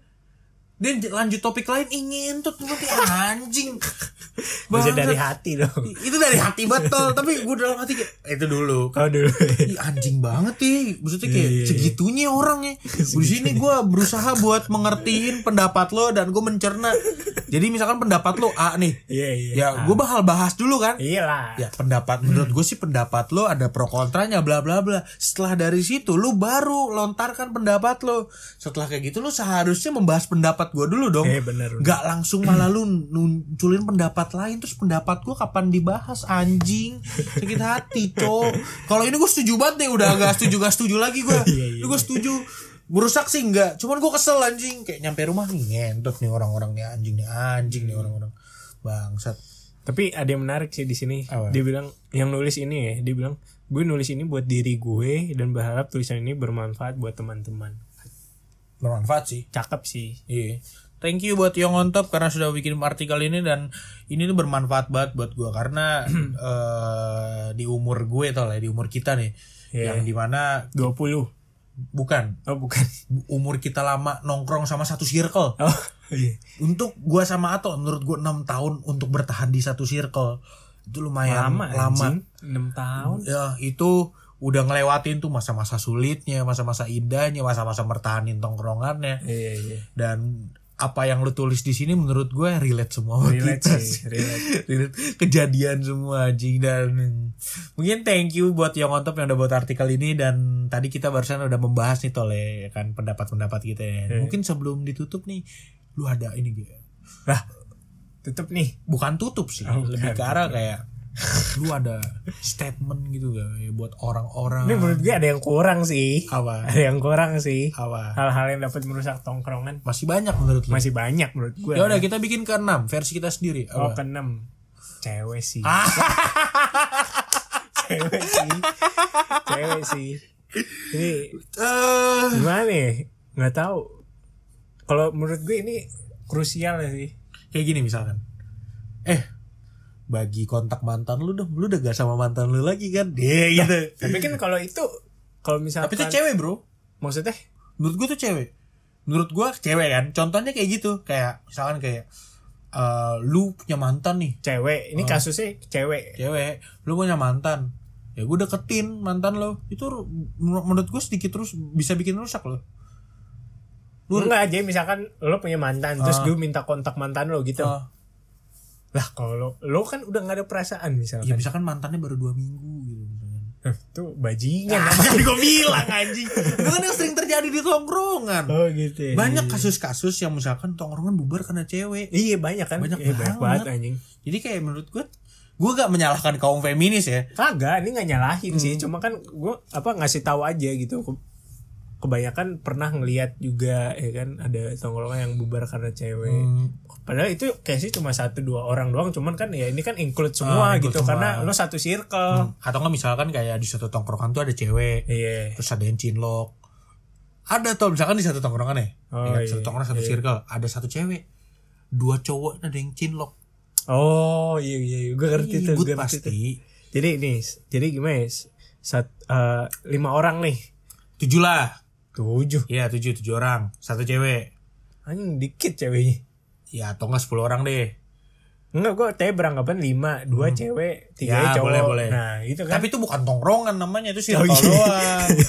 S1: dia lanjut topik lain ingin tuh nanti anjing.
S2: Bisa dari hati dong.
S1: Itu dari hati betul. Tapi gue dalam hati kayak "Eh, itu dulu.
S2: Kalau dulu.
S1: Ih, anjing banget nih maksudnya kayak
S2: Iya, iya.
S1: segitunya orangnya. Di sini gue berusaha buat mengertiin pendapat lo dan gue mencerna. Jadi misalkan pendapat lo A nih
S2: iya iya.
S1: ya gue bakal bahas dulu kan?
S2: Iya lah
S1: ya pendapat menurut gue sih pendapat lo ada pro kontranya bla bla bla. Setelah dari situ lo baru lontarkan pendapat lo. Setelah kayak gitu lo seharusnya membahas pendapat gue dulu dong.
S2: Eh bener
S1: nggak langsung malah lu munculin pendapat lain terus pendapat gue kapan dibahas anjing? Sakit hati cok. Kalau ini gue setuju banget nih udah gak setuju gak setuju lagi gue
S2: Iya, iya,
S1: gue setuju. Berusak sih enggak cuman gue kesel anjing. Kayak nyampe rumah nih ngentot nih orang-orang nih anjing nih anjing nih orang-orang. Bangsat.
S2: Tapi ada yang menarik sih di sini.
S1: Apa?
S2: Dia bilang yang nulis ini ya, dia bilang gue nulis ini buat diri gue dan berharap tulisan ini bermanfaat buat teman-teman.
S1: Bermanfaat sih
S2: Cakep sih.
S1: Iya. Thank you buat Yong on top karena sudah bikin artikel ini dan ini tuh bermanfaat banget buat gue karena eh, di umur gue tau lah di umur kita nih
S2: Iya.
S1: yang di mana
S2: 20.
S1: bukan
S2: Oh, bukan.
S1: umur kita lama nongkrong sama satu circle
S2: Oh, iya.
S1: untuk gue sama Ato menurut gue enam tahun untuk bertahan di satu circle itu lumayan
S2: Lama,
S1: lama,
S2: anjing. 6 tahun.
S1: ya itu udah ngelewatin tuh masa-masa sulitnya masa-masa indahnya masa-masa bertahanin tongkrongannya
S2: Iya, iya.
S1: dan apa yang lu tulis di sini menurut gue relate semua
S2: Relate
S1: kita
S2: sih, relate.
S1: Relate. kejadian semua anjing dan mungkin thank you buat yang on top yang udah buat artikel ini dan tadi kita barusan udah membahas nih tole kan pendapat-pendapat kita ya. mungkin sebelum ditutup nih lu ada ini gitu
S2: Lah, tutup nih.
S1: bukan tutup sih
S2: Oh,
S1: lebih ke arah kayak lu ada statement gitu gak ya, buat orang-orang
S2: Ini menurut gue ada yang kurang sih.
S1: apa
S2: Ada yang kurang sih.
S1: apa
S2: Hal-hal yang dapat merusak tongkrongan
S1: masih banyak menurut lu
S2: masih banyak menurut gue.
S1: ya udah kita bikin ke enam versi kita sendiri
S2: Oh,
S1: apa
S2: keenam. Cewek sih.
S1: Ah.
S2: Cewek sih. Cewek sih. Ini
S1: Eh,
S2: gimana ya? Nggak tahu. Kalau menurut gue ini krusial ya sih.
S1: kayak gini misalkan eh bagi kontak mantan lu dong. Lu udah gak sama mantan lu lagi kan? Deh gitu.
S2: Tapi kan kalau itu kalau misalkan
S1: tapi itu cewek bro.
S2: Maksudnya?
S1: Menurut gue tuh cewek. Menurut gue cewek kan? Contohnya kayak gitu. Kayak misalkan kayak eh, lu punya mantan nih.
S2: Cewek, ini kasusnya cewek.
S1: cewek. Lu punya mantan. Ya gue deketin mantan lo itu ru- menur- menurut gue sedikit terus bisa bikin rusak lo
S2: Lu enggak aja misalkan lo punya mantan terus gue minta kontak mantan lo gitu.
S1: Ah.
S2: Lah kalau lo, lo kan udah nggak ada perasaan misalkan.
S1: ya misalkan mantannya baru dua minggu gitu.
S2: Eh, Tuh bajingan.
S1: Kan gue bilang anjing itu kan yang sering terjadi di tongkrongan
S2: oh gitu. ya.
S1: banyak kasus-kasus yang misalkan tongkrongan bubar karena cewek
S2: Iya banyak kan.
S1: Banyak
S2: Iya, banyak
S1: banget.
S2: banget anjing.
S1: jadi kayak menurut gue gue gak menyalahkan kaum feminis ya
S2: Kagak, ini nggak nyalahin
S1: Hmm.
S2: sih. Cuma kan gue apa ngasih tahu aja gitu. Ke- Kebanyakan pernah ngelihat juga ya kan ada tongkrongan yang bubar karena cewek.
S1: Hmm.
S2: Padahal itu kayak sih cuma satu dua orang doang. Cuman kan ya ini kan include semua
S1: Ah, include
S2: gitu
S1: semua.
S2: karena lo satu circle.
S1: atau nggak misalkan kayak di satu tongkrongan tuh ada cewek
S2: Iya.
S1: terus ada yang cinlok ada tuh misalkan di satu tongkrongan ya,
S2: Oh,
S1: ya kan,
S2: iya,
S1: satu tongkrongan satu
S2: iya.
S1: circle ada satu cewek dua cowok ada yang cinlok
S2: Oh iya iya, gue ngerti tuh.
S1: ribut
S2: gue ngerti tuh.
S1: pasti
S2: Jadi nih, jadi gimana ya? Sat, eh, lima orang nih.
S1: tujuh lah
S2: Tujuh.
S1: Iya tujuh tujuh orang satu cewek
S2: Anjing dikit ceweknya.
S1: ya atau enggak sepuluh orang deh
S2: Enggak, gue teh beranggapan lima, dua cewek, tiga
S1: Hmm. Ya,
S2: cowok.
S1: boleh, boleh.
S2: Nah, itu kan.
S1: tapi itu bukan tongkrongan namanya itu circle
S2: iya.
S1: doang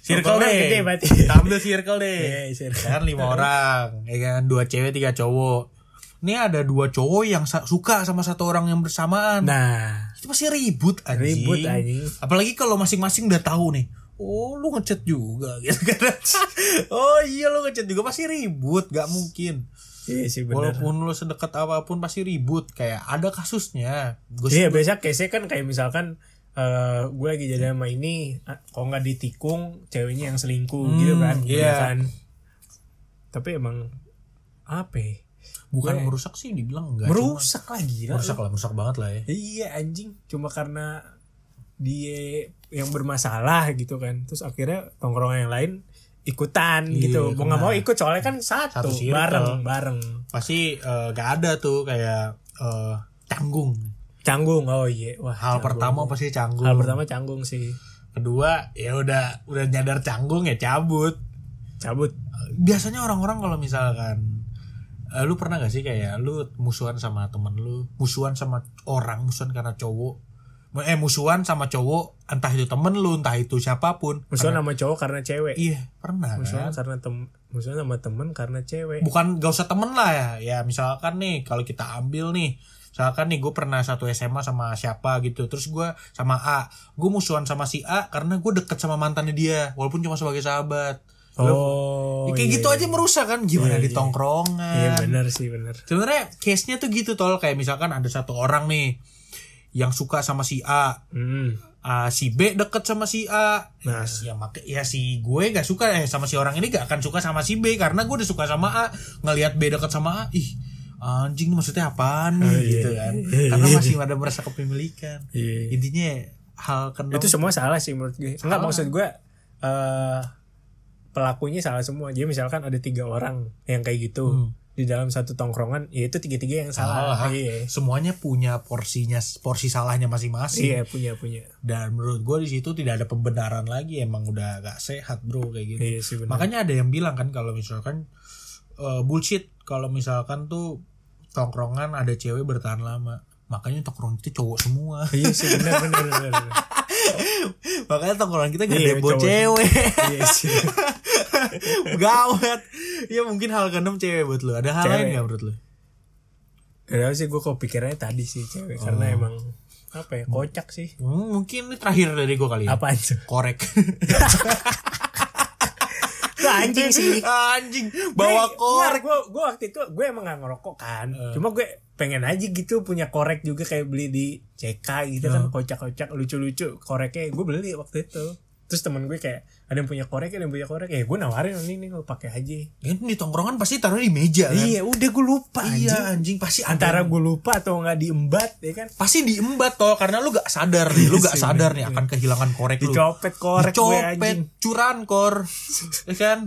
S1: circle deh
S2: gede berarti.
S1: kita ambil circle deh
S2: Iya, circle.
S1: kan lima orang ya kan dua cewek tiga cowok ini ada dua cowok yang suka sama satu orang yang bersamaan
S2: nah,
S1: itu pasti ribut anjing.
S2: Ribut, anjing.
S1: Apalagi kalau masing-masing udah tahu nih. Oh, lu ngechat juga gitu kan. oh iya lu ngechat juga pasti ribut, gak mungkin.
S2: iya sih benar.
S1: Walaupun lu sedekat apa pun pasti ribut, kayak ada kasusnya. Gue
S2: Iya, biasa case kan kayak misalkan eh gue lagi jadi sama ini, kalau nggak ditikung, ceweknya yang selingkuh
S1: Hmm,
S2: gitu kan.
S1: iya.
S2: ya kan. Tapi emang apa ya?
S1: bukan
S2: gue-
S1: merusak sih dibilang enggak.
S2: merusak lagi
S1: Cuma, merusak lah, merusak banget lah ya.
S2: Iya anjing, cuma karena dia yang bermasalah gitu kan. Terus akhirnya tongkrongan yang lain ikutan
S1: Iya,
S2: gitu. Mau nggak mau ikut soalnya kan satu,
S1: Satu circle.
S2: bareng bareng.
S1: Pasti eh, gak ada tuh kayak eh, canggung.
S2: Canggung. Oh iya. Wah.
S1: Hal
S2: canggung.
S1: pertama pasti canggung.
S2: Hal pertama canggung sih.
S1: Kedua, ya udah udah nyadar canggung ya cabut.
S2: Cabut.
S1: biasanya orang-orang kalau misalkan eh, lu pernah gak sih kayak lu musuhan sama temen lu musuhan sama orang musuhan karena cowok eh musuhan sama cowok entah itu temen lu entah itu siapa pun
S2: Musuhan
S1: Karena-
S2: sama cowok karena cewek.
S1: iya pernah
S2: Musuhan
S1: kan
S2: karena tem musuhan sama temen karena cewek.
S1: bukan gak usah temen lah ya ya misalkan nih kalau kita ambil nih misalkan nih gue pernah satu SMA sama siapa gitu terus gue sama A gue musuhan sama si A karena gue deket sama mantannya dia walaupun cuma sebagai sahabat
S2: Oh.
S1: Ya, kayak
S2: iya,
S1: gitu
S2: iya.
S1: aja merusak kan gimana
S2: Iya,
S1: di
S2: iya.
S1: tongkrongan
S2: Iya benar sih benar.
S1: sebenarnya case nya tuh gitu tol kayak misalkan ada satu orang nih yang suka sama si A
S2: Hmm.
S1: Ah, si B deket sama si A
S2: Nah.
S1: nah ya make ya si gue gak suka eh sama si orang ini gak akan suka sama si B karena gue udah suka sama A ngelihat B deket sama A ih anjing maksudnya apaan nih
S2: Oh, iya.
S1: gitu kan karena masih ada merasa kepemilikan
S2: Iya.
S1: intinya hal keenam
S2: itu semua salah sih menurut gue enggak maksud gue eh pelakunya salah semua jadi misalkan ada tiga orang yang kayak gitu
S1: Hmm.
S2: Di dalam satu tongkrongan ya itu tiga tiga yang salah,
S1: salah.
S2: Iya.
S1: Semuanya punya porsinya porsi salahnya masing-masing.
S2: Iya punya punya.
S1: Dan menurut gue di situ tidak ada pembenaran lagi emang udah gak sehat bro kayak gitu.
S2: Iya sih
S1: makanya ada yang bilang kan kalau misalkan eh, bullshit. Kalau misalkan tuh tongkrongan ada cewek bertahan lama makanya tongkrongan itu cowok semua.
S2: Iya sih benar benar
S1: makanya tongkrongan kita gak
S2: Iya, cowok.
S1: cewek.
S2: Iya sih.
S1: Gawat ya mungkin hal keenam cewek buat lu. Ada hal
S2: Cewek.
S1: lain gak menurut lu?
S2: Gak sih gue kepikirannya tadi sih cewek karena emang apa ya kocak sih.
S1: Hmm, mungkin ini terakhir dari gue kali ya.
S2: Apaan tuh?
S1: Korek.
S2: Anjing sih.
S1: Anjing bawa korek.
S2: gue gue waktu itu gue emang gak ngerokok kan. Cuma gue pengen aja gitu punya korek juga kayak beli di CK gitu kan kocak-kocak lucu-lucu koreknya gue beli waktu itu terus temen gue kayak ada yang punya korek ada yang punya korek. Ya gue nawarin ini nih lo pakai aja.
S1: Ini di tongkrongan pasti taruh di meja kan?
S2: Iya udah gue lupa
S1: iya
S2: anjing.
S1: anjing pasti ada.
S2: Antara gue lupa atau nggak diembat ya kan?
S1: Pasti diembat toh karena lu gak sadar nih lu gak
S2: Iya sih,
S1: sadar nih akan kehilangan korek lu.
S2: Dicopet korek gue
S1: dicopet
S2: anjing.
S1: curan kor. Ya kan?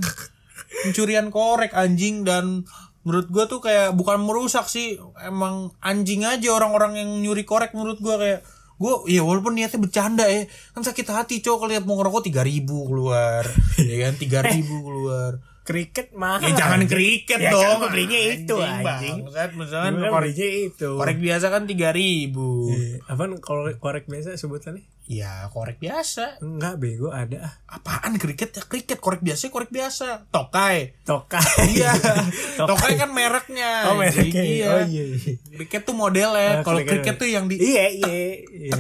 S1: Pencurian korek anjing dan menurut gua tuh kayak bukan merusak sih emang anjing aja orang-orang yang nyuri korek menurut gua kayak gua ya walaupun niatnya bercanda ya kan sakit hati cowok lihat mau ngerokok tiga ribu keluar ya kan tiga ribu keluar
S2: Kriket mahal.
S1: ya jangan kriket
S2: Ya,
S1: dong
S2: kan belinya itu, anjing.
S1: bangsat. misalkan
S2: Gua kan
S1: korek,
S2: itu.
S1: korek biasa kan tiga ribu
S2: Eh, Apaan kalau korek biasa sebutannya?
S1: Ya korek biasa
S2: Enggak bego ada
S1: apaan kriket ya kriket korek biasa korek biasa tokai
S2: Tokai.
S1: iya tokai kan mereknya
S2: Oh mereknya.
S1: iya.
S2: Oh iya. iya.
S1: kriket tuh modelnya
S2: Ah,
S1: kalau
S2: kriket.
S1: kriket tuh yang di
S2: Iya iya. iya.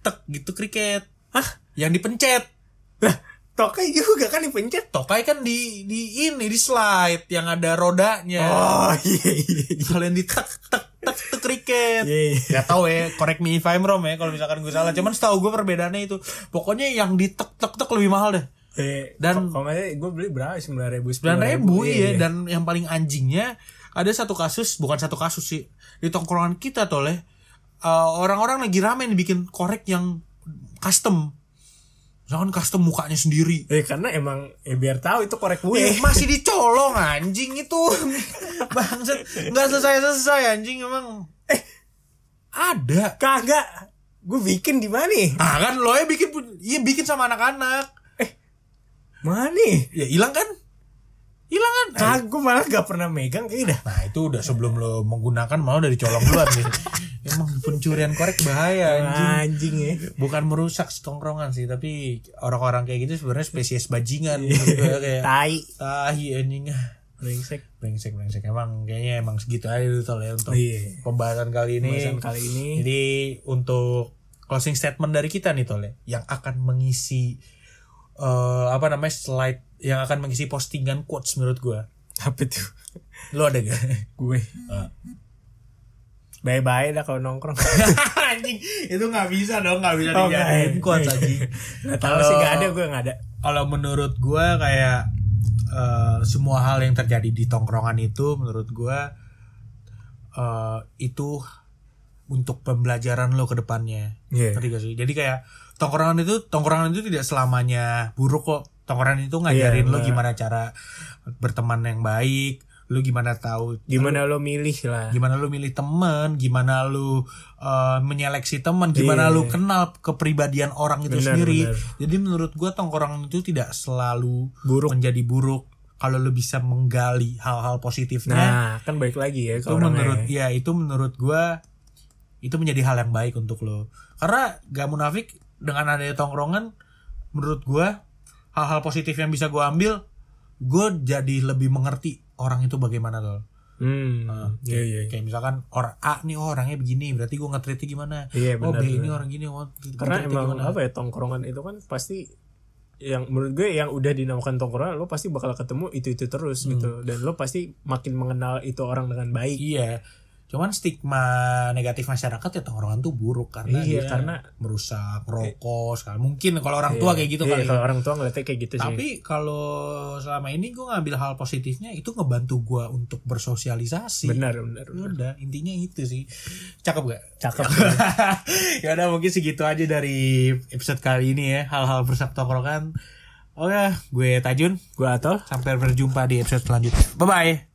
S1: tek gitu kriket
S2: Hah?
S1: yang dipencet
S2: Lah, Tokai juga kan dipencet.
S1: tokai kan di di ini di slide yang ada rodanya
S2: Oh iya iya. iya.
S1: kalau yang di tek tek tek kriket
S2: Iya, iya.
S1: Gak tau ya, correct me if I'm wrong ya kalau misalkan gue salah. Cuman setahu gue perbedaannya itu. Pokoknya yang di tek tek tek lebih mahal deh.
S2: Eh,
S1: Dan-
S2: kalau gue beli berapa? Sembilan ribu.
S1: Sembilan ribu iya. Dan yang paling anjingnya ada satu kasus, bukan satu kasus sih di tongkrongan kita tuh leh. eh, orang-orang lagi rame nih bikin korek yang custom. Misalkan custom mukanya sendiri.
S2: Eh karena emang eh, biar tahu itu korek gue.
S1: Eh, masih dicolong anjing itu. Bangsat, nggak selesai-selesai anjing emang. Eh, ada.
S2: Kagak. Gue bikin di mana? nih?
S1: Ah kan lo ya bikin pun- iya bikin sama anak-anak.
S2: Mana? nih?
S1: Ya hilang kan? Hilang kan?
S2: Kagak gue malah gak pernah megang kayak dah.
S1: Nah itu udah sebelum lo menggunakan malah udah dicolong duluan nih. Emang pencurian korek bahaya anjing.
S2: Anjing ya.
S1: Bukan merusak tongkrongan sih, tapi orang-orang kayak gitu sebenarnya spesies bajingan menurut gue kayak
S2: Tai.
S1: tahi anjing.
S2: Brengsek.
S1: Brengsek brengsek emang kayaknya emang segitu aja dulu Tol, ya untuk
S2: Iya.
S1: pembahasan kali ini.
S2: Pembahasan kali ini.
S1: Jadi untuk closing statement dari kita nih Tol ya, yang akan mengisi eh apa namanya slide yang akan mengisi postingan quotes menurut gua.
S2: Apa tuh?
S1: Lo ada gak?
S2: Gue. Bye-bye dah kalau nongkrong.
S1: anjing, itu nggak bisa dong, nggak bisa
S2: Oh,
S1: dijadiin
S2: nggak.
S1: quotes anjing.
S2: Gak tau sih gak ada gue gak ada.
S1: Kalau menurut gua kayak eh, semua hal yang terjadi di tongkrongan itu menurut gua eh, itu untuk pembelajaran lo ke depannya.
S2: Iya.
S1: Ngerti gak sih? Jadi kayak tongkrongan itu tongkrongan itu tidak selamanya buruk kok. Tongkrongan itu ngajarin
S2: Iya,
S1: lo gimana cara berteman yang baik, lo gimana tahu
S2: Gimana lo milih lah.
S1: gimana lu milih teman, gimana lu eh, menyeleksi teman, gimana
S2: Iya.
S1: lu kenal kepribadian orang itu
S2: Benar,
S1: sendiri.
S2: benar.
S1: Jadi menurut gua tongkrongan itu tidak selalu
S2: Buruk.
S1: menjadi buruk kalau lu bisa menggali hal-hal positifnya.
S2: Nah, kan baik lagi ya
S1: itu menurut ya itu menurut gua itu menjadi hal yang baik untuk lo. Karena gak munafik dengan adanya tongkrongan menurut gua hal-hal positif yang bisa gua ambil gue jadi lebih mengerti orang itu bagaimana loh.
S2: Hmm. Iya iya.
S1: Kayak misalkan orang A nih oh, orangnya begini, berarti gue nge-treatnya gimana?
S2: Iya,
S1: oh
S2: benar,
S1: B ini
S2: benar.
S1: orang gini, oh
S2: Karena emang
S1: gimana?
S2: apa ya tongkrongan itu kan pasti yang menurut gue yang udah dinamakan tongkrongan lo pasti bakal ketemu itu itu terus
S1: Hmm.
S2: gitu dan lo pasti makin mengenal itu orang dengan baik
S1: Iya. Cuman stigma negatif masyarakat ya tongkrongan tuh buruk karena
S2: Iya,
S1: dia
S2: karena-
S1: merusak, rokok, segala mungkin kalau orang tua kayak gitu
S2: Iya,
S1: kali.
S2: kalau orang tua ngeliatnya kayak gitu sih
S1: Tapi kalau selama ini gue ngambil hal positifnya itu ngebantu gue untuk bersosialisasi.
S2: benar benar benar.
S1: Udah intinya itu sih. Cakep gak?
S2: cakep
S1: ya udah mungkin segitu aja dari episode kali ini ya hal-hal bersama tongkrongan. Oke, gue Tajun.
S2: gue atol
S1: Sampai berjumpa di episode selanjutnya. Bye bye.